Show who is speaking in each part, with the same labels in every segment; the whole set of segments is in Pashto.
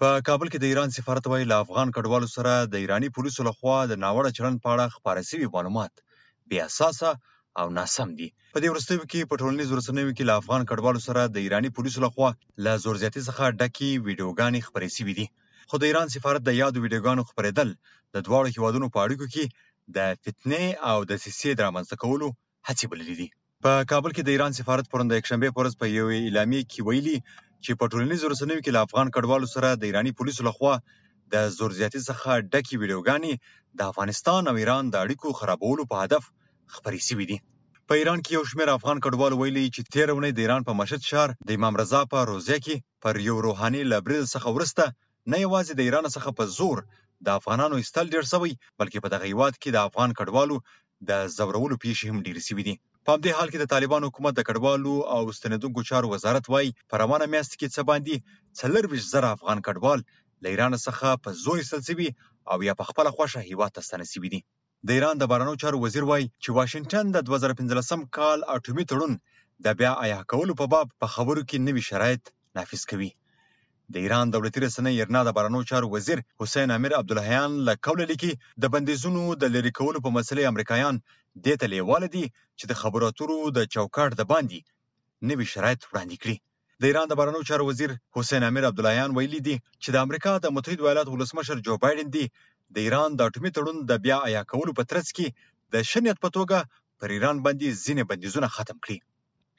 Speaker 1: په
Speaker 2: کابل کې د ایران سفارت وایي له افغان کډوالو سره د ایراني پولیسو لخوا د ناوړه چلند په اړه خپاره شوي معلومات بې اساسه او ناسم دي په دې وروستیو کې په ټولنیزو رسنیو کې له افغان کډوالو سره د ایراني پولیسو لخوا له زورزیاتي څخه ډکې ویډیوګانې خپرې شوې دي خو د ایران سفارت د یادو ویډیوګانو خپرېدل د دواړو هیوادونو په اړیکو کې د فتنې او د سیسې د رامنځته کولو هڅې بللي دي. په کابل کې د ایران سفارت پرون د یکشنبې په ورځ په یوې اعلامیې کې ویلي چې په ټولنیزو رسنیو کې له افغان کډوالو سره د ایراني پولیسو لخوا د زورزیاتي څخه ډکې ویډیوګانې د افغانستان او ایران د اړیکو خرابولو په هدف خپرې شوې دي. په ایران کې یو شمېر افغان کډوالو ویلي چې تېره اونۍ د ایران په مشهد ښار د امام رضا په روضه کې پر یو روحاني له برید څخه وروسته نه یوازې د ایران څخه په زور د افغانانو ایستل ډېر شوی، بلکې په دغه هېواد کې د افغان کډوالو د ځورولو پیښې هم ډېرې شوې دي. په همدې حال کې د طالبانو حکومت د کډوالو او ستنېدونکو چارو وزارت وايي، په روانه میاشت کې څه باندې څلرویشت زره افغان کډوال له ایران څخه په زور ایستل شوي او یا په خپله خوښه هېواد ته ستانه شوي دي. د ایران د بهرنیو چارو وزیر وايي چې واشنګټن د دوه زره پنځلسم کال اټومي تړون د بیا عیاه کولو په باب په خبرو کې نوي شرایط نافذ کوي. د ایران دولتي رسنۍ ایرنا د بهرنیو چارو وزیر حسین امیر عبدالهیان له قوله لیکي، د بندیزونو د لرې کولو په مسئله امریکایان دې ته لېواله دي چې د خبرو اترو د چوکاټ د باندې نوي شرایط وړاندې کړي. د ایران د بهرنیو چارو وزیر حسین امیر عبدالهیان ویلي دي چې د امریکا د متحدو ایالاتو ولسمشر جو بایډن دې د ایران د اټومي تړون د بیا احیا کولو په ترڅ کې د ښه نیت په توګه پر ایران باندې ځینې بندیزونه ختم کړي.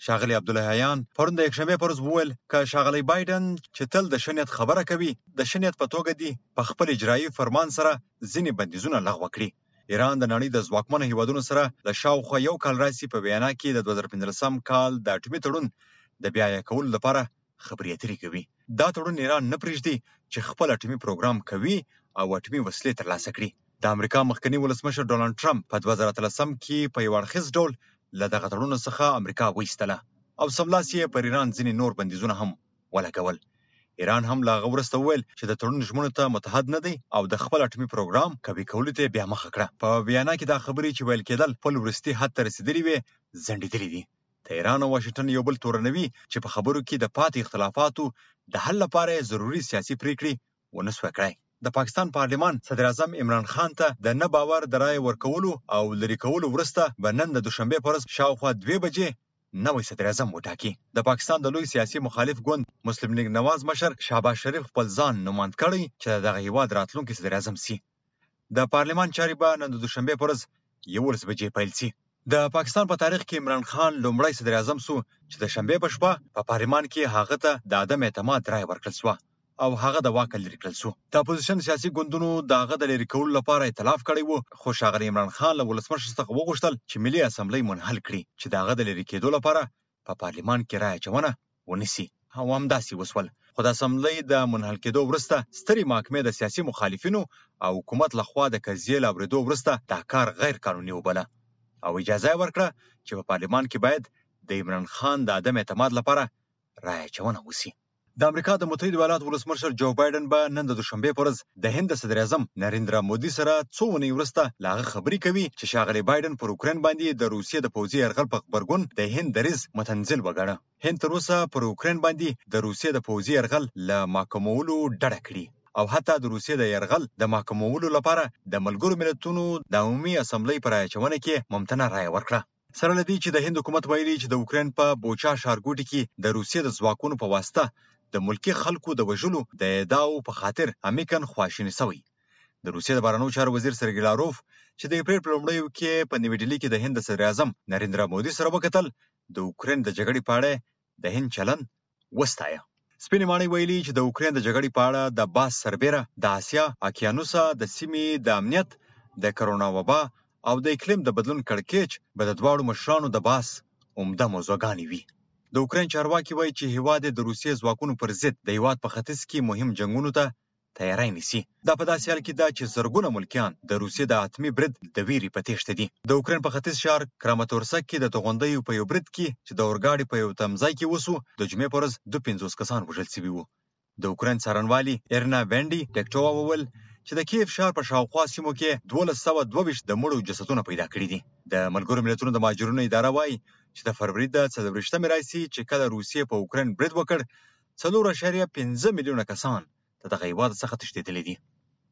Speaker 2: ښاغلي عبدالحیان پرون د یکشنبې پر ورځ وویل، که ښاغلی بایډن چې تل د ښه نیت خبره کوي، د ښه نیت په توګه دې په خپل اجرایي فرمان سره ځینې بندیزونه لغوه کړي، ایران د نړۍ د ځواکمنو هېوادونو سره له شاوخوا یو کال راهیسې په ویانا کې د دوه زره پنځلسم کال د اټومي تړون د بیاعیه کولو لپاره خبرې اترې کوي. دا تړون ایران نه پرېږدي چې خپل اټمي پروګرام قوي او اټمي وسلې ترلاسه کړي. د امریکا مخکني ولسمشر ډونالډ ټرمپ په دوه زره اتلسم کې په یو اړخیز ډول له دغه تړون څخه امریکا وایستله او سملاسي یې پر ایران ځینې نور بندیزونه هم ولګول. ایران هم له هغه وروسته وویل چې د تړون ژمنو ته متحد نه دی او د خپل اټمي پروګرام قوي کولو ته یې بیا مخه کړه. په ویانا کې دا خبرې چې ویل کېدل خپل وروستي حد ته رسېدلې وې، ځنډېدلې دي. تهران او واشنګټن یو بل تورنوي چې په خبرو کې د پاتې اختلافاتو د حل لپاره یې ضروري سیاسي پرېکړې ونه شوای کړای. د پاکستان پارلمان صدراعظم عمران خان ته د نه باور د رایې ورکولو او لرې کولو وروسته به نن د دوشنبې په ورځ شاوخوا دوې بجې نوی صدراعظم وټاکي. د پاکستان د لوی سیاسي مخالف ګوند مسلم لیګ نواز مشر شهباز شریف خپل ځان نوماند کړی چې د دغه هېواد راتلونکی صدراعظم شي. د پارلمان چارې به نن د دوشنبې په ورځ یوولس بجې پیل شي. د پاکستان په تاریخ کې عمران خان لومړی صدراعظم شو چې د شنبې په شپه په پارلمان کې هغه ته د عدم اعتماد رایه ورکړل شوه او هغه د واکه لرې کړل شو. د اپوزیشن سیاسي ګوندونو د هغه د لرې کولو لپاره ایتلاف کړی و، خو ښاغلي عمران خان له ولسمشر څخه وغوښتل چې ملي اسمبلۍ منحل کړي چې د هغه د لرې کېدو لپاره په پارلمان کې رای اچونه ونه سي او همداسې وسول خو د اسمبلۍ د منحل کېدو وروسته سترې محکمې د سیاسي مخالفینو او حکومت لخوا د قضیې له اورېدو وروسته دا کار غیر قانوني وبله او اجازه یې ورکړه چې په پارلمان کې باید د عمران خان د عدم اعتماد لپاره رای اچونه وسي. د امریکا د متحدو ایالاتو ولسمشر جو بایډن به نن د دوشنبې په ورځ د هند د صدراعظم نریندرا مودي سره څو اونۍ وروسته له هغه خبرې کوي چې ښاغلي بایډن پر اوکراین باندې د روسیې د پوځي یرغل په غبرګون د هند دریځ متنزل وګاڼه. هند تر اوسه پر اوکراین باندې د روسیې د پوځي یرغل له محکومولو ډډه کړې او حتی د روسیې د یرغل د محکومولو لپاره د ملګرو ملتونو د عمومي اسمبلۍ په رایه اچونه کې ممتنع رایه ورکړه. سره له دې چې د هند حکومت ویلي چې د اوکراین په بوچا ښارګوټي کې د روسیې د ځواکونو په واسطه د ملکي خلکو د وژلو د ادعاو په خاطر امیکن خواشینی شوی. د روسیې د بهرنیو چارو وزیر سرګي لاروف چې د اپریل په لومړیو کې په نوي ډیلي کې د هند د صدراعظم نریندرا مودي سره وکتل، د اوکراین د جګړې په اړه د هند چلند وستایه. سپینې ماڼۍ ویلي چې د اوکراین د جګړې په اړه د بحث سربېره د اسیا اقیانوسه د سیمې د امنیت، د کرونا وبا او د اقلیم د بدلون کړکېچ به د دواړو مشرانو د بحث عمده موضوعګانې وي. د اوکراین چارواکي وایي چې هېواد یې د روسیې ځواکونو پر ضد د هېواد په ختیځ کې مهم جنګونو ته تیاری نیسي. دا په داسې حال کې ده چې زرګونه ملکیان د روسیې د اتمي برید د ویرې په تېښته دي. د اوکراین په ختیځ ښار کراماتورسک کې د توغندیو په یو برید کې چې د اورګاډي په یو تمځای کې وشو، د جمعې په ورځ دو پنځوس کسان وژل شوي وو. د اوکراین څارنوالي ایرنا وینډي ډیکټووا وویل چې د کیف ښار په شاوخوا سیمو کې دوولس سوه دوه ویشت د مړو جسدونه پیدا کړي دي. د ملګرو ملتونو د مهاجرینو اداره وايي چې د فروري د څلورویشتمې راهیسې چې کله روسیې په اوکراین برید وکړ، څلور اعشاریه پنځه میلیونه کسان د دغه هېواد څخه تښتېدلي دي.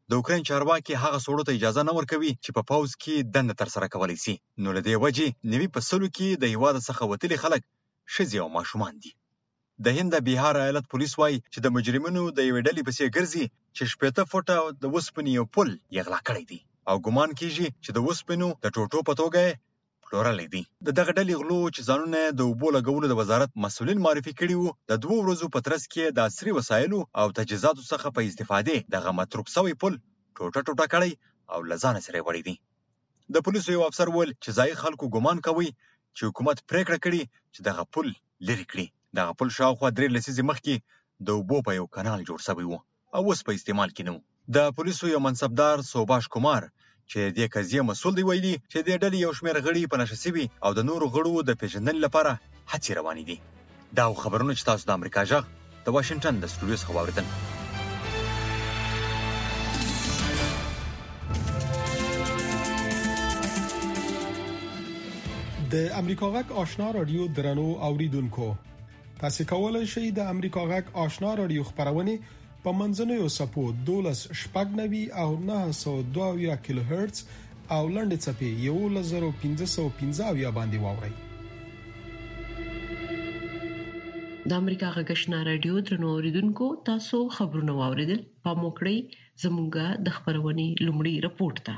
Speaker 2: د اوکراین چارواکي هغه سوړو ته اجازه نه ورکوي چې په پوځ کې دنده ترسره کولی شي، نو له دې وجې نوي په سلو کې د هېواد څخه وتلي خلک ښځې او ماشومان دي. د هند د بیهار ایالت پولیس وايي چې د مجرمینو د یوې ډلې پسې ګرځي چې شپېته فوټه د اوسپنې یو پل یې غلا کړی دی او ګومان کیږي چې د اوسپنو د ټوټو په توګه یې پلورلی دی. د دغه ډلې غلو چې ځانونه یې د اوبو لګولو د وزارت مسؤلین معرفي کړي وو، د دوو ورځو په ترڅ کې یې د عصري وسایلو او تجهیزاتو څخه په استفادې دغه متروک شوی پل ټوټه ټوټه کړی او له ځانه سره یې وړی دی. د پولیسو یو افسر وویل چې ځايي خلکو ګومان کوی چې حکومت پرېکړه کړې چې دغه پل لرې کړي. دغه پل شاوخوا درې لسیزې مخکې د اوبو په یو کانال جوړ شوی وو. او اوس په استعمال کې نه وو. د پولیسو یو منصبدار سوباش کومار چې د دې قضیې مسول دی ویلي چې د ډلې یو شمېر غړي په نشه سوي او د نورو غړو د پېژندنې لپاره هڅې روانې دي. دا و خبرونه چې تاسو د امریکا ژغ د واشنګټن د سټوډیو څخه واوریدل.
Speaker 3: د امریکا غږ آشنا رادیو درنو اوریدونکو تاسو کولای شئ د امریکا غږ آشنا رادیو خبرونه په منځنوي سپو 12 شپږ نوي او 902 کیلو هرتز او لنډې چپې 11515 باندې واوري
Speaker 1: د امریکا غږشنا رادیو درنو اوریدونکو تاسو خبرونه واوریدل په موکړی زموږه د خبرونې لومړی رپورت ده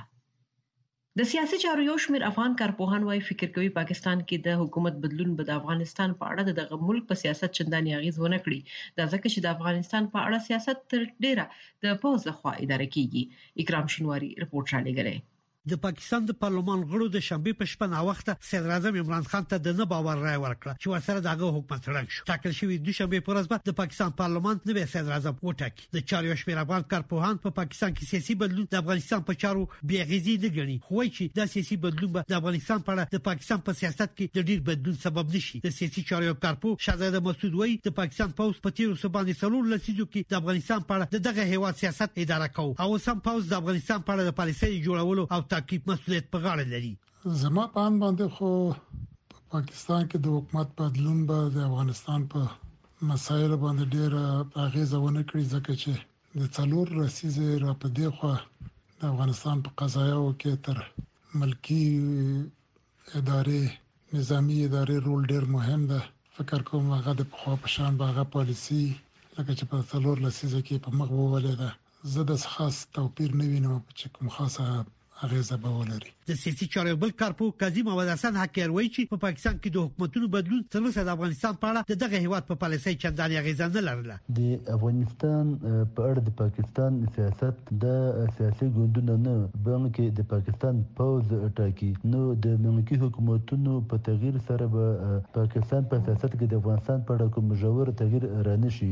Speaker 1: د سیاسي چارو یو شمېر افغان کارپوهان وايي، فکر کوي پاکستان کې د حکومت بدلون به د افغانستان په اړه د دغه ملک په سیاست چندانې اغېز ونه کړي، دا ځکه چې د افغانستان په اړه سیاست تر ډېره د پوځ له خوا اداره کېږي. اکرام شینواري رپورټ رالیږلی.
Speaker 4: د پاکستان د پارلمان غړو د شنبې په شپه ناوخته صدراعظم عمران خان ته د نه باور رایه ورکړه چې ورسره د هغه حکومت ړنګ شو. ټاکل شوې دوشنبې په ورځ به د پاکستان پارلمان نوی صدراعظم وټاکي. د چارو یو شمېر افغان کارپوهان په پاکستان کې سیاسي بدلون د افغانستان په چارو بې غیزي نه ګڼي خو وایي چې دا سیاسي بدلون به د افغانستان په اړه د پاکستان په سیاست کې د ډیر بدلون سبب نشي د سیاسي چارو یو کارپو شاهزاده مسعود وایي د پاکستان پوز په تیرو څه باندې څلور لسیزو کې د افغانستان په اړه د دغه هیواد سیاست اداره کوو او سم پوز د افغانستان په اړه د پالیسۍ جوړولو او تعقیب مسولیت په غاړه لري
Speaker 5: زما په اند باندې خو په پاکستان کې د حکومت بدلون به د افغانستان په مسایلو باندې ډیره اغیزه ونه کړي ځکه چې د څلور رسیزه را په دی خو د افغانستان په قضایاو کې تر ملکی ادارې نظامی ادارې رول ډیر مهم ده فکر کوم هغه د پخوا په شان به هغه پالیسی لکه چې په څلور لسیزه کې په مخ وولې ده زه داسې خاص توپیر نه وینم چې کوم خاصه اغیزه به ولري.
Speaker 4: د سیاسي چارو یو بل کارپوه قاضي محمد حسن حقیار وایي چې په پاکستان کې د حکومتونو بدلون تر اوسه د افغانستان په اړه د دغه هیواد په پالیسۍ چندانې اغیزه نه لرله.
Speaker 6: د افغانستان په اړه د پاکستان سیاست دا سیاسي ګوندونه نه بلکې د پاکستان پوځ ټاکي نو د ملکي حکومتونو په تغییر سره به پاکستان په سیاست کې د افغانستان په اړه کوم ژور تغییر رانشي.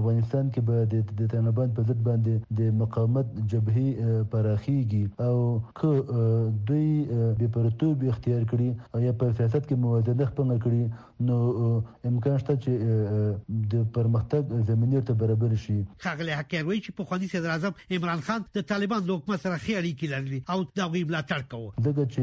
Speaker 6: افغانستان کې به د دطالبان په ضد باندې د مقاومت جبهې پراخیږي او که دوی بې پرتوب اختیار کړي او یا په سیاست کې موازنه خپله کړي نو امکان شته چې د پرمختګ زمینې ورته برابرې شي.
Speaker 4: ښاغلی حقیار وایي چې پخواني صدراعظم عمران خان د طالبان له حکومت سره ښې اړیکې لرلې او د هغوی ملاتړ کاوه.
Speaker 6: ځکه چې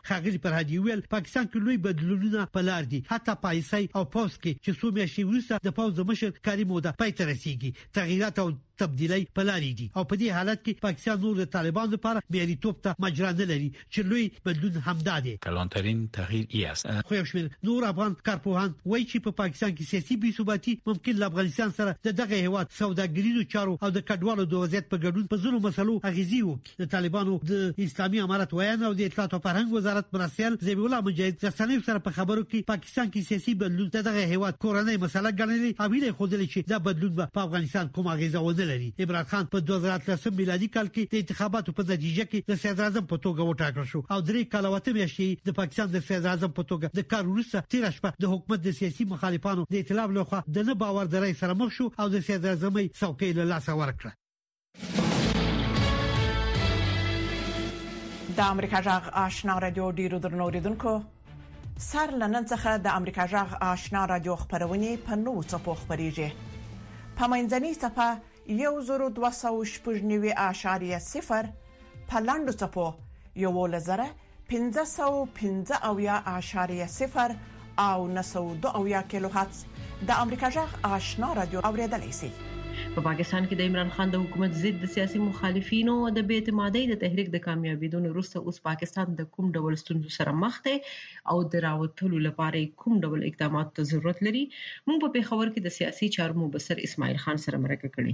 Speaker 6: ښاغلي فرهادي وویل، پاکستان کې
Speaker 4: لوی بدلونونه په لار دي، حتی پالیسۍ او پوځ کې چې څو میاشتې وروسته د پوځ د مشر کاري موده پای ته رسېږي، تغییرات او تبدیلۍ په لارې دي او په دې حالت کې پاکستان نور د طالبانو لپاره معیاریتوب ته مجرا نه لري چې لوی بدلون همدا دی.
Speaker 7: کلانترین تغییر یې است.
Speaker 4: خو یو شمېر نور افغان کارپوهان وایي چې په پاکستان کې سیاسي بې ثباتي ممکن له افغانستان سره د دغه هېواد سوداګریزو چارو او د کډوالو د وضعیت په ګډون په ځینو مسلو اغېزې وکړي. د طالبانو د اسلامي امارت ویاند او د اطلاعات او فرهنګ وزارت مرستیال ذبیح الله مجاهد رسنیو سره په خبرو کې پاکستان کې سیاسي بدلون د دغه هیواد کورنۍ مسله ګڼلې او هیله ښودلې چې دا بدلون به په افغانستان کوم اغیزه ونه لري عمران خان په 2013 میلادي کال کې د انتخاباتو په نتیجه کې د صدر اعظم په توګه وټاکل شو او درې کاله وته میاشتې د پاکستان د صدر اعظم په توګه د کار وروسته تیر شپه د حکومت د سیاسي مخالفانو د اطلاع لخوا د نه باور درې سره مخ شو او د صدر اعظم څوکۍ له لاسه ورکړه
Speaker 8: د امریکا جغ آشنا رادیو ډیرو درنو اوریدونکو سر لنن څخه د امریکا جغ آشنا رادیو خبرونه په نو څپو خبريږي په منځني صفه 1290.0 په لاندو څپو 11000 پنځه سوه او پنځه اویا اعشاریه صفر او نهه سوه او دوه اویا کیلو هرتز د امریکا جغ آشنا رادیو اوریدلای شئ.
Speaker 1: په پاکستان کې د عمران خان د حکومت ضد د سیاسي مخالفینو د بې اعتمادۍ د تحریک د کامیابیدو نه وروسته اوس پاکستان د کوم ډول ستونزو سره مخ دی او د راوتلو لپاره کوم ډول اقداماتو ته ضرورت لري؟ موږ په پېښور کې د سیاسي چارو مبصر اسماعیل خان سره مرکه کړې.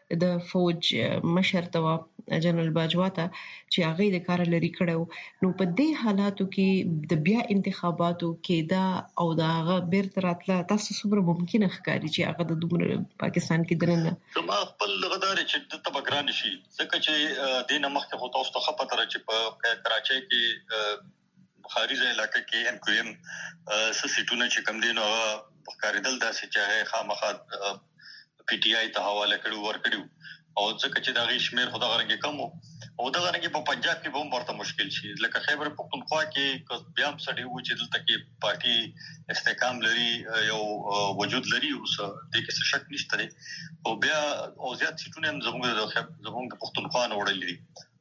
Speaker 1: د فوج مشر ته جنرال باجوا ته چې هغه د کار لري کړو نو په دې حالاتو کې د بیا انتخاباتو کې دا او دا هغه بیرته راتله تاسو څومره ممکن ښکاري چې هغه د دومره پاکستان کې درنه
Speaker 9: زما خپل غدار چې د تبګران شي ځکه چې دینه مخکې هو تاسو ته خپه تر چې په کراچۍ کې بخاریزه علاقه کې ایم کیو ایم څه سیټونه چې کم دي نو هغه ښکارېدل داسې چې هغه خامخا پی ټی آی ته حواله کړو ورکړو او ځکه چې دا غي شمیر خدای غرنګ کم او دا غرنګ په پنجاب کې هم ورته مشکل شي لکه خیبر پختونخوا کې بیا هم سړي و چې دلته کې پارټي استحکام لري یو وجود لري اوس د کې څه شک نشته او بیا او زیات سیټونه هم زموږ د زموږ د پختونخوا نه وړل دي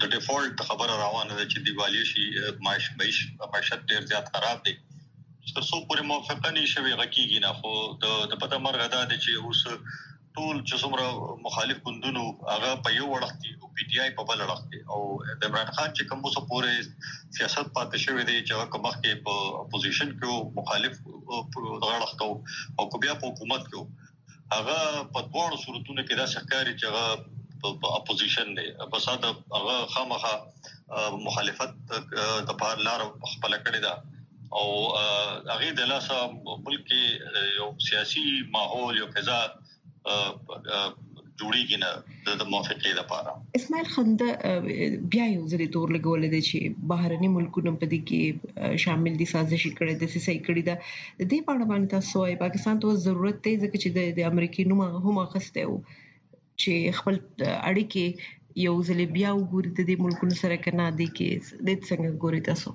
Speaker 9: د ډیفالټ خبره روانه ده چې دیوالي شي معاش معیش معیشت ډیر زیات خراب دی تر څو پورې موافقه نه شوي غکیږي نه خو د بده مرغه دا دی چې اوس ټول چې څومره مخالف ګوندونو هغه په یو وړخ کې او پی ټی آی په بل وړخ کې او د عمران خان چې کوم څه پورې سیاست پاتې شوی دی چې هغه مخ کې په اپوزیشن کې مخالف غړخ کو او بیا په حکومت کې هغه په دواړو صورتونو کې داسې ښکاري چې هغه په اپوزیشن دی په ساده هغه خامخا مخالفت د پار لار خپل کړی دا او هغه د لاسه ملک یو سیاسي ماحول یو فضا
Speaker 1: جوړیږي نه د موافقې لپاره
Speaker 9: اسماعیل خند بیا یو ځل تور لګول دي چې بهرني ملکونه په دې کې شامل دي سازش کړي د سې صحیح کړي دا د دې په اړه باندې تاسو وايي پاکستان ته ضرورت دی ځکه چې د امریکای نوم هم اخسته وو چې خپل اړیکې یو ځل بیا وګوري د دې ملکونو سره کنه دي کې د څنګه ګوري تاسو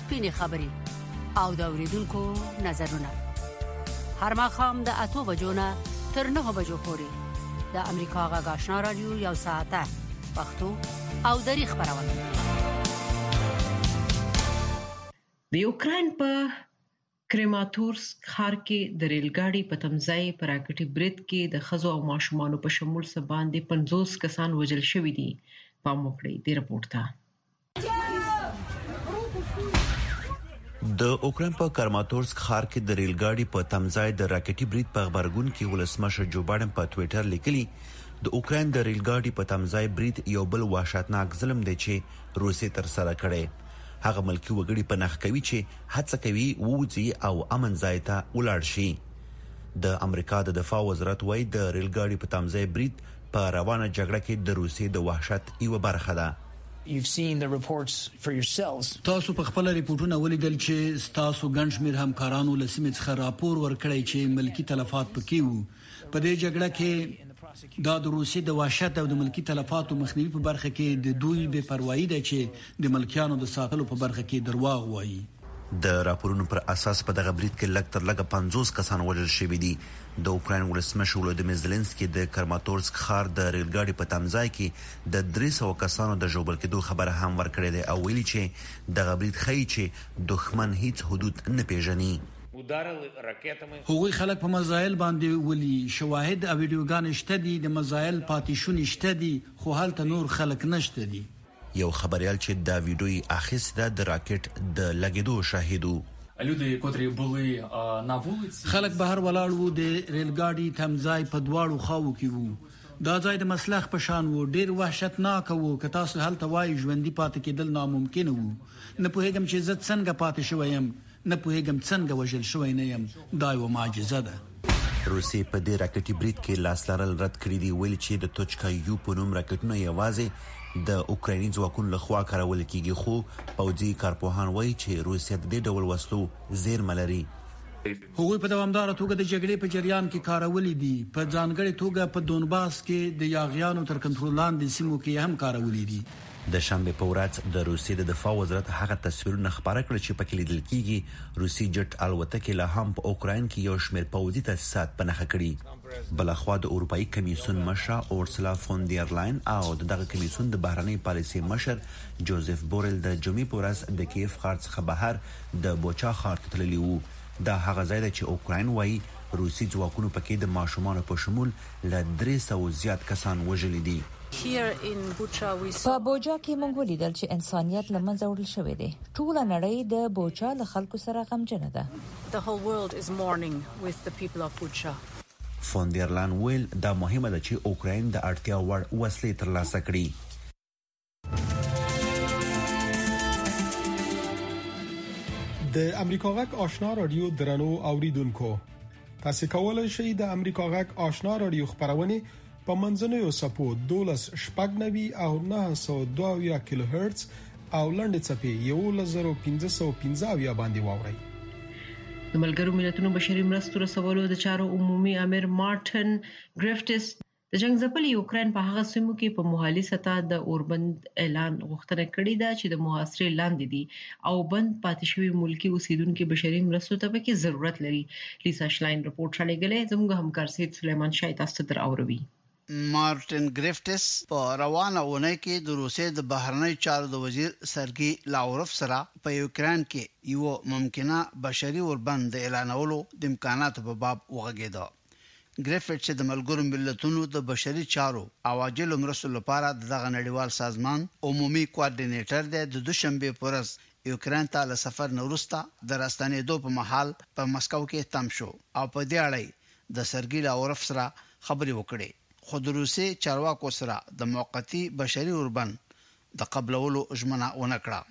Speaker 10: سپینې خبرې او د اوریدونکو نظرونه هر مخام د اتو بجو نه تر نه بجو پورې د امریکا غږ آشنا رادیو یو ساعته پښتو او دری خبرونه
Speaker 9: د یوکرين په کريماتورسک ښار کې د ريل ګاډي په تمځای په راکټي بريد کې د ښځو او ماشومانو په شمول څه باندې پنځوس کسان وژل شوي دي، پام وکړئ دې رپورټ ته.
Speaker 11: د اوکراین په کرماتورسک ښار کې د ریل ګاډي په تمځای د راکټي برید په غبرګون کې ولسمشر جو بایډن په ټوئیټر لیکلي د اوکراین د ریل ګاډي په تمځای برید یو بل وحشتناک ظلم دی چې روسي تر سره کړي هغه ملکي وګړي په نښه کوي چې هڅه کوي ووځي او امن ځای ته ولاړ شي. د امریکا د دفاع وزارت وايي، د ریل ګاډي په تمځای برید په روانه جګړه کې د روسیې د وحشت یوه برخه ده.
Speaker 12: تاسو په خپله رپوټونه ولیدل چې ستاسو ګڼ شمیر همکارانو له سیمې څخه راپور ورکړی چې ملکي تلفات پکې وو. په دې جګړه کې دا د روسیې د وحشت او د ملکي تلفاتو مخنیوي په برخه کې د دوی بې پروايي ده چې د ملکیانو د ساتلو په برخه کې درواغ وايي.
Speaker 11: د راپورونو پر اساس په دغه برید کې لږ تر لږه پنځوس کسان وژل شوي دي. د اوکراین ولسمشر ولودیمیر زیلینسکي د کرماتورسک ښار د ریل ګاډي په تمځای کې د درې سوه کسانو د ژوبل کېدو خبر هم ورکړی دی او ویلي چې دغه برید ښيي چې دښمن هیڅ حدود نه پېژني.
Speaker 12: هغوی خلک په مزایل باندی ولی شواهد او ویډیوګانی شته دی د مزایل پاتی شونی شته دی خو هلته نور خلک نشته دی.
Speaker 11: یو خبریال چې دا ویډیو یې اخیستې ده د
Speaker 13: راکټ د لګېدو شاهد و.
Speaker 12: خلک بهر ولاړ وو، د ریل ګاډي تم ځای په دواړو خواوو کې وو. دا ځای د مسلخ په شان و، ډېر وحشتناک و، که تاسو هلته وای ژوندي پاتې کېدل ناممکن و. نه پوهېږم چې زه څنګه پاتې شوی یم، نه پوهېږم څنګه وژل شوی نه یم، دا یوه معجزه ده.
Speaker 11: روسیې په دې راکټي برید کې لاس لرل رد کړي دي، ویلي چې د توچکا یو په نوم راکټونه یوازې د اوکرایني ځواکونو له خوا کارول کېږي، خو پوځي کارپوهان وايي چې روسیه د دې ډول وسلو زېرمه لري.
Speaker 12: هغوی په دوامداره توګه د جګړې په جریان کې کارولي دي، په ځانګړې توګه په دونباس کې د یاغیانو تر کنټرول لاندې سیمو کې یې هم کارولي دي.
Speaker 11: د شنبې په ورځ د روسیې د دفاع وزارت هغه تصویرونه خپاره کړل چې پکې لیدل کیږي روسي جټ الوتکې لا هم په اوکراین کې یو شمېر پوځي تاسیسات په نښه کړي. بلخوا د اروپايي کمېسیون مشره اورسلا فون دیر لاین او د دغه کمېسیون د بهرنۍ پالیسۍ مشر جوزف بورل د جمعې په ورځ د کیف ښار څخه بهر د بوچا ښار ته تللي وو. دا هغه ځای دی چې اوکراین وايي روسي ځواکونو پکې د ماشومانو په شمول له درې سوو زیات کسان وژلي دي.
Speaker 14: په بوچا کې موږ ولیدل چې انسانیت له منځه وړل شوی دی. ټوله نړۍ د بوچا له خلکو سره غمجنه ده.
Speaker 10: فون دیر
Speaker 11: لاین وویل، دا مهمه ده چې اوکراین د اړتیا وړ وسلې ترلاسه کړي.
Speaker 3: د امریکا غږ آشنا رادیو درنو اوریدونکو تاسو کولای شئ د امریکا غږ آشنا رادیو خبرونه په منځنوي سپو 12 شپږنوي او 902 کیلو هرتز او لنډ چپی 11515 باندې واوري
Speaker 9: د ملګرو ملتونو بشري مرستو رسولو د چارو عمومي امر مارټن ګریفټس
Speaker 1: د جنګ ځپلي یوکراین په هغه سیمو کې په محلي سطح د اوربند اعلان غوښتنه کړې ده چې د محاصرې لاندې دي او بند پاتې شوي ملکي اوسیدونکي بشري مرستو ته پکې ضرورت لري لیسا شلاین رپورټ رالیږلی زموږ همکار سید سلیمان شای تاسو ته در اوروي
Speaker 15: مارټن ګریفټس په روانه اونۍ کې د روسیې د بهرنیو چارو د وزیر سرګي لاوروف سره په یوکراین کې یوه ممکنه بشري اوربند د اعلانولو د امکاناتو په باب وغږېده. ګریفټ چې د ملګرو ملتونو د بشري چارو او عاجلو مرستو لپاره د دغه نړیوال سازمان عمومي کوارډینیټر دی، د دوشنبې په ورځ یوکراین ته له سفر نه وروسته د راستنېدو په مهال په مسکو کې تم شو او په دې اړه یې د سرګي لاوروف سره خبرې وکړې، خو د روسیې چارواکو سره د موقتي بشري اوربند د قبلولو ژمنه ونه کړه.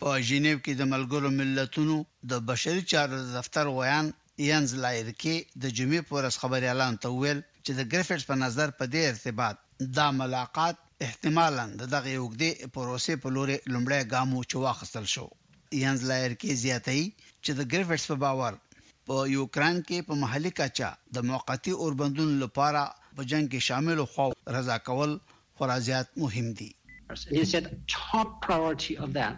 Speaker 15: په ژنیو کې د ملګرو ملتونو د بشري چارو د دفتر ویاند ینز لایرکې د جمعې په ورځ خبریالانو ته وویل چې د ګریفټس په نظر په دې ارتباط دا ملاقات احتمالاً د دغې اوږدې پروسې په لورې لومړی ګام و چې واخیستل شو. ینز لایرکې زیاتوي چې د ګریفټس په باور په یوکراین کې په محلي کچه د موقتي اوربندونو لپاره په جنګ کې شاملو خواوو رضا کول خورا زیات مهم دي.
Speaker 16: He said top priority of that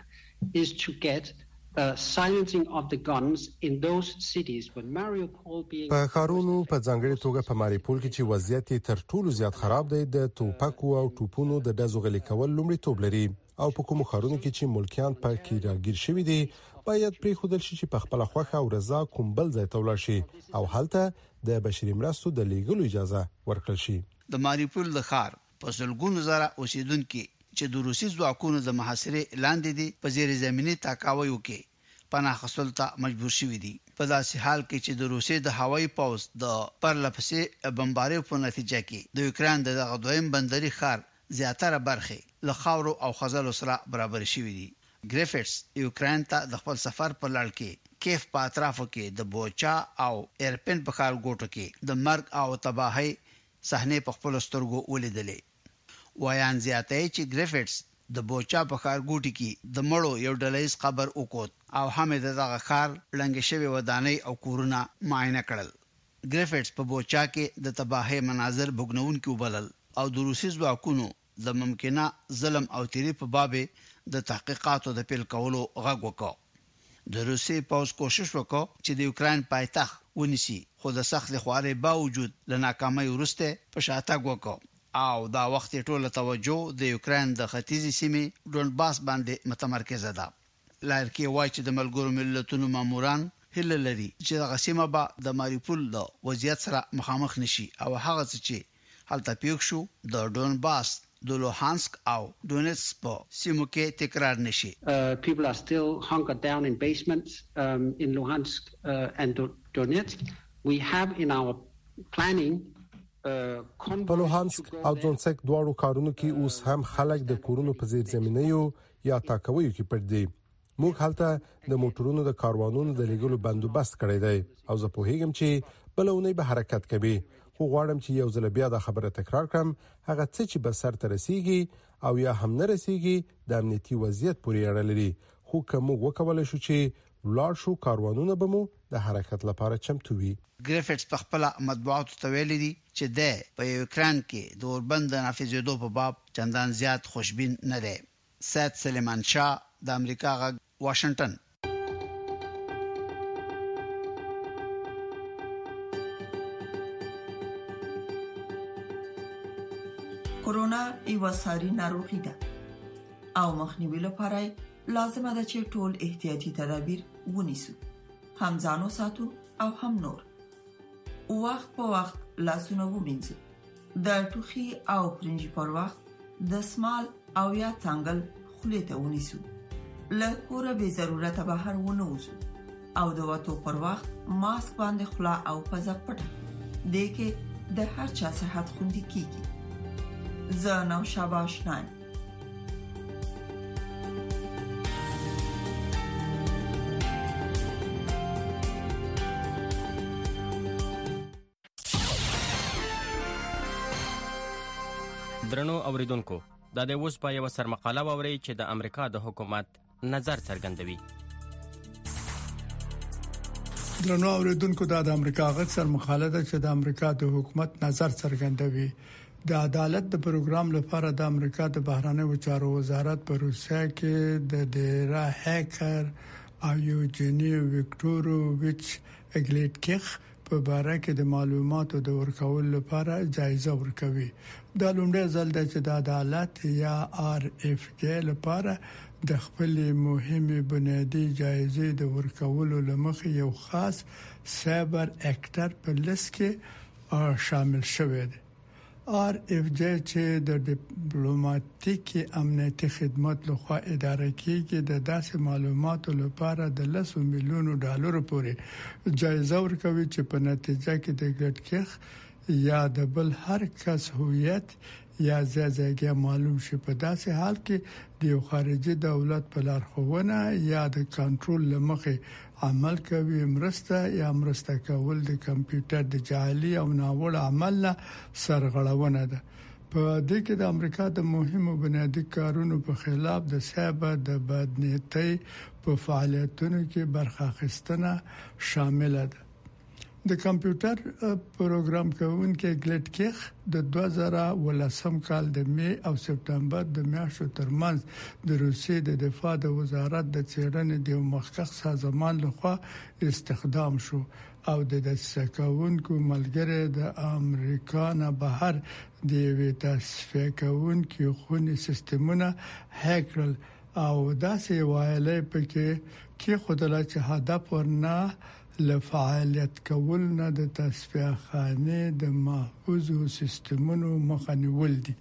Speaker 16: is to get the silencing of the guns in those cities with Mariupol being.
Speaker 17: په ښارونو په ځانګړې توګه په ماریپول کې چې وضعیت یې تر ټولو زیات خراب دی د توپکو او ټوپونو د ډزو غلي کول لومړیتوب لري او په کومو ښارونو کې چې ملکیان په کې راګیر شوي دي باید پریښودل شي چې په خپل خوخه او رضا کوم بل ځای ته ولاړ شي او هلته د بشري مرستو د لیږلو اجازه ورکړل شي.
Speaker 15: د ماریوپول د ښار په سلګونو زره اوسېدونکي چې د روسي ځواکونو د محاصرې لاندې دي، په زېرزمیني تاکاویو کې پناه اخستلو ته مجبور شوي دي، په داسې حال کې چې د روسیې د هوایي پوځ د پرله پسې بمباریو په نتیجه کې د یوکراین د دغه دویم بندري ښار زیاتره برخې له خاورو او خځلو سره برابرې شوې دي ګریفټس یوکراین ته د خپل سفر په لړ کې کیف په اطرافو کې د بوچا او ایرپین په ښارګوټو کې د مرګ او تباهۍ صحنې په خپلو سترګو ولیدلې. ویاند زیاتوي چې ګریفټس د بوچا په ښارګوټي کې د مړو یو ډلهییز قبر وکوت او هم یې د دغه ښار ړنګې شوې ودانۍ او کورونه معاینه کړل. ګریفټس په بوچا کې د تباهۍ مناظر بوږنوونکي وبلل او د روسي ځواکونو د ممکنه ظلم او تیري په باب یې د تحقیقاتو د پیل کولو غږ وکړ. د روسیې پوځ کوشش وکړ چې د یوکراین پایتخت ونیسي، خو د سختې خوارۍ باوجود له ناکامۍ وروسته یې په شاتګ وکړ او دا وخت یې ټوله توجه د یوکراین د ختیځې سیمې ډونباس باندې متمرکزه ده. لارکي وايي چې د ملګرو ملتونو ماموران هیله لري چې دغه سیمه به د ماریوپول له وضعیت سره مخامخ نه شي او هغه څه چې هلته پېښ شو د ډونباس، د لوهانسک او ډونیتسک په سیمو کې تکرار نه
Speaker 16: شي. People are still hunkered down in basements in Luhansk and Donetsk. We have in our planning convoys to go there.
Speaker 17: په لوهانسک او دونتسک دواړو ښارونو کې اوس هم خلک د کورونو په زیرزمینیو یا تاکویو کې پټ دي موږ هلته د موټرونو د کاروانونو د لګولو بندوبست کړی دی او زه پوهیږم چې بل ونی به حرکت کوي خو غواړم چې یو ځل بیا دا خبره تکرار کړم هغه څه چې به سر ته رسیږي او یا هم نه رسیږي د امنیتي وضعیت پورې اړه لري خو که موږ وکولای شو چې لاړ شو کاروانونه به مو د حرکت لپاره چمتو وي
Speaker 15: ګریفټس په خپل مطبوعاتو ته ویلي دي چې دی په یوکراین کې د اوربند د نافذېدو په باب چندان زیات خوشبین نه دی. سید سلیمان شاه، د امریکا غږ، واشنګټن.
Speaker 18: کرونا یوه ساري ناروغي ده او مخنیوي لپاره یې لازمه ده چې ټول احتیاطي تدابیر ونیسو، هم ځان وساتو او هم نور. وخت په وخت لاسونه ومینځي د ټوخي او پرنجي پر وخت د سمال او یا څنګل خولې ته ونیسو له کوره به ضرورت بهر ونه وځو او د وټو پر وخت ماسک باندې خلا او پزه پټه دې کې د هر چا صحت خوندي کیږي زه نو شاباش نایم
Speaker 19: درنو اوریدونکو دا د اوس په یو سرمقاله ووري چې د امریکا د حکومت نظر څرګندوي
Speaker 20: درنو اوریدونکو دا د امریکا غږ سر مخاله ده چې د امریکا د حکومت نظر څرګندوي د عدالت د پروګرام لپاره د امریکا د بهرنیو چارو وزارت په روسیا کې د ډیرا هکر ایو جنی وکټورو وچ اګلیټ کیخ په باره کې د معلوماتو د ورکولو لپاره جایزه ورکوي. دا لومړی ځل دی چې دا عدالت یا آر ایف جې لپاره د خپلې مهمې بنیادي جایزې د ورکولو له مخې یو خاص سایبر اکټر په لست کې شامل شوی دی. آر ایف جی چې د ډیپلوماتیک امنیتي خدمت له خوا اداره کیږي د داسې معلوماتو لپاره د لسو میلیونو ډالرو پورې جایزه ورکوي چې په نتیجه کې د ګټکښ یا د بل هر کس هویت یا ځای ځایګی معلوم شي په داسې حال کې د یو خارجي دولت په لارښوونه یا د کنټرول له مخې عمل کوي مرسته یا مرسته کول د کمپیوټر د جعلي او ناوړه عمل نه سرغړونه ده په دې کې د امریکا د مهمو بنیادي کارونو په خلاف د سایبر د بدنیتۍ په فعالیتونو کې برخه اخیستنه شامل ده د کمپیوټر پروګرام کوونکي ګلټ کیخ د 2018 کال د می او سپټمبر د میاشتو ترمنځ د روسیې د دفاع د وزارت د څیړنې د یو مخکښ سازمان لخوا استخدام شو او د دسیسه کوونکو ملګری د امریکا نه بهر د یوې تصفیه کوونکې خونې سیستمونه هک کړل او داسې وایلی پکې کې خدای چې هدف ورنه له فعالیت کولو نه د تصفیه خانې د محفوظو سیستمونو مخه نیول دي.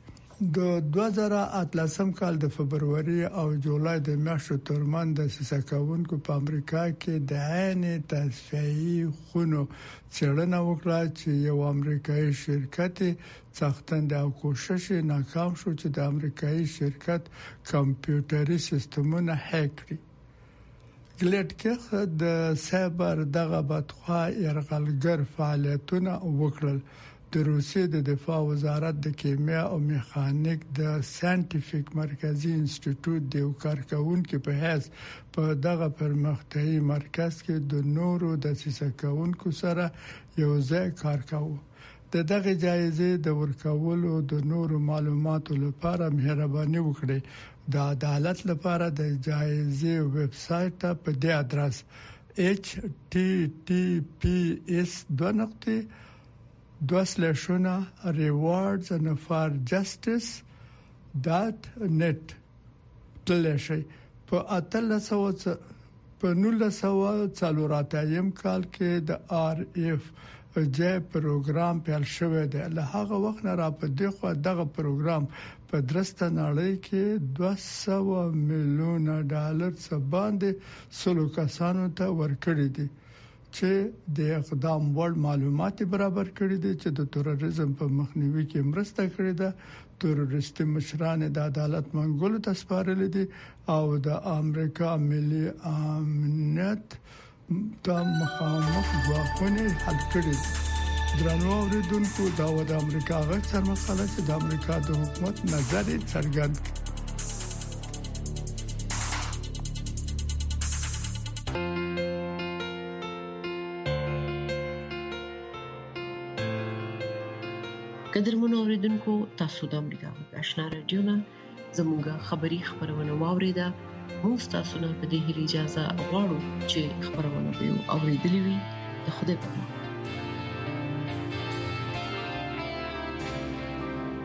Speaker 20: د دوه زره او اتلسم کال د فبروري او جولای د میاشتو ترمنځ دسیسه کوونکو په امریکا کې د عینې تصفیهيي خونو څېړنه وکړه چې یو امریکايي شرکت یې څښتن دی او کوشش یې ناکام شو چې د امریکايي شرکت کمپیوټري سیستمونه هیک کړي. ګلټکیخ د سایبر دغه بدخوا یرغلګر فعالیتونه وکړل د روسیې د دفاع وزارت د کیمیا او میخانیک د ساينټیفیک مرکزي انسټیټوټ د یو کارکونکو په حیث په دغه پرمختیايي مرکز کې د نورو د سیسه کونکو سره یو ځای کار کاوه د دغې جایزې د ورکولو د نورو معلوماتو لپاره مهرباني وکړئ د عدالت لپاره د جایزې ویب سایټ ته په دې ادرس https://rewardsanofferjustice.net تللی شي په 1800 په 1940 کال کې د ار ایف جې پروګرام پیل شوې ده له هغه وخت نه را په دې خو دغه پروګرام په درسته نړۍ کې 200 میلیون ډالر څخه باندې سلو کسانو ته ورکړي دي چې د اقدام وړ معلومات یې برابر کړي دي چې د تروریزم په مخنیوي کې مرسته کړې ده، تروریستي مشران یې د عدالت منګولو ته سپارلي دي او د امریکا ملي امنیت ته مخامخ ګواښونه حل کړي دي. درنو اوریدونکو دا و د امریکا غږ سرمقاله چې د امریکا د حکومت نظر څرګند
Speaker 1: کړ قدرمنو اوریدونکو تاسو د امریکا غږ آشنا رادیو نه زموږه خبری خبرونه واوریده موږ تاسو نه په دې هیله اجازه غواړو چې خبرونه به اوریدلې وي د خوده په امان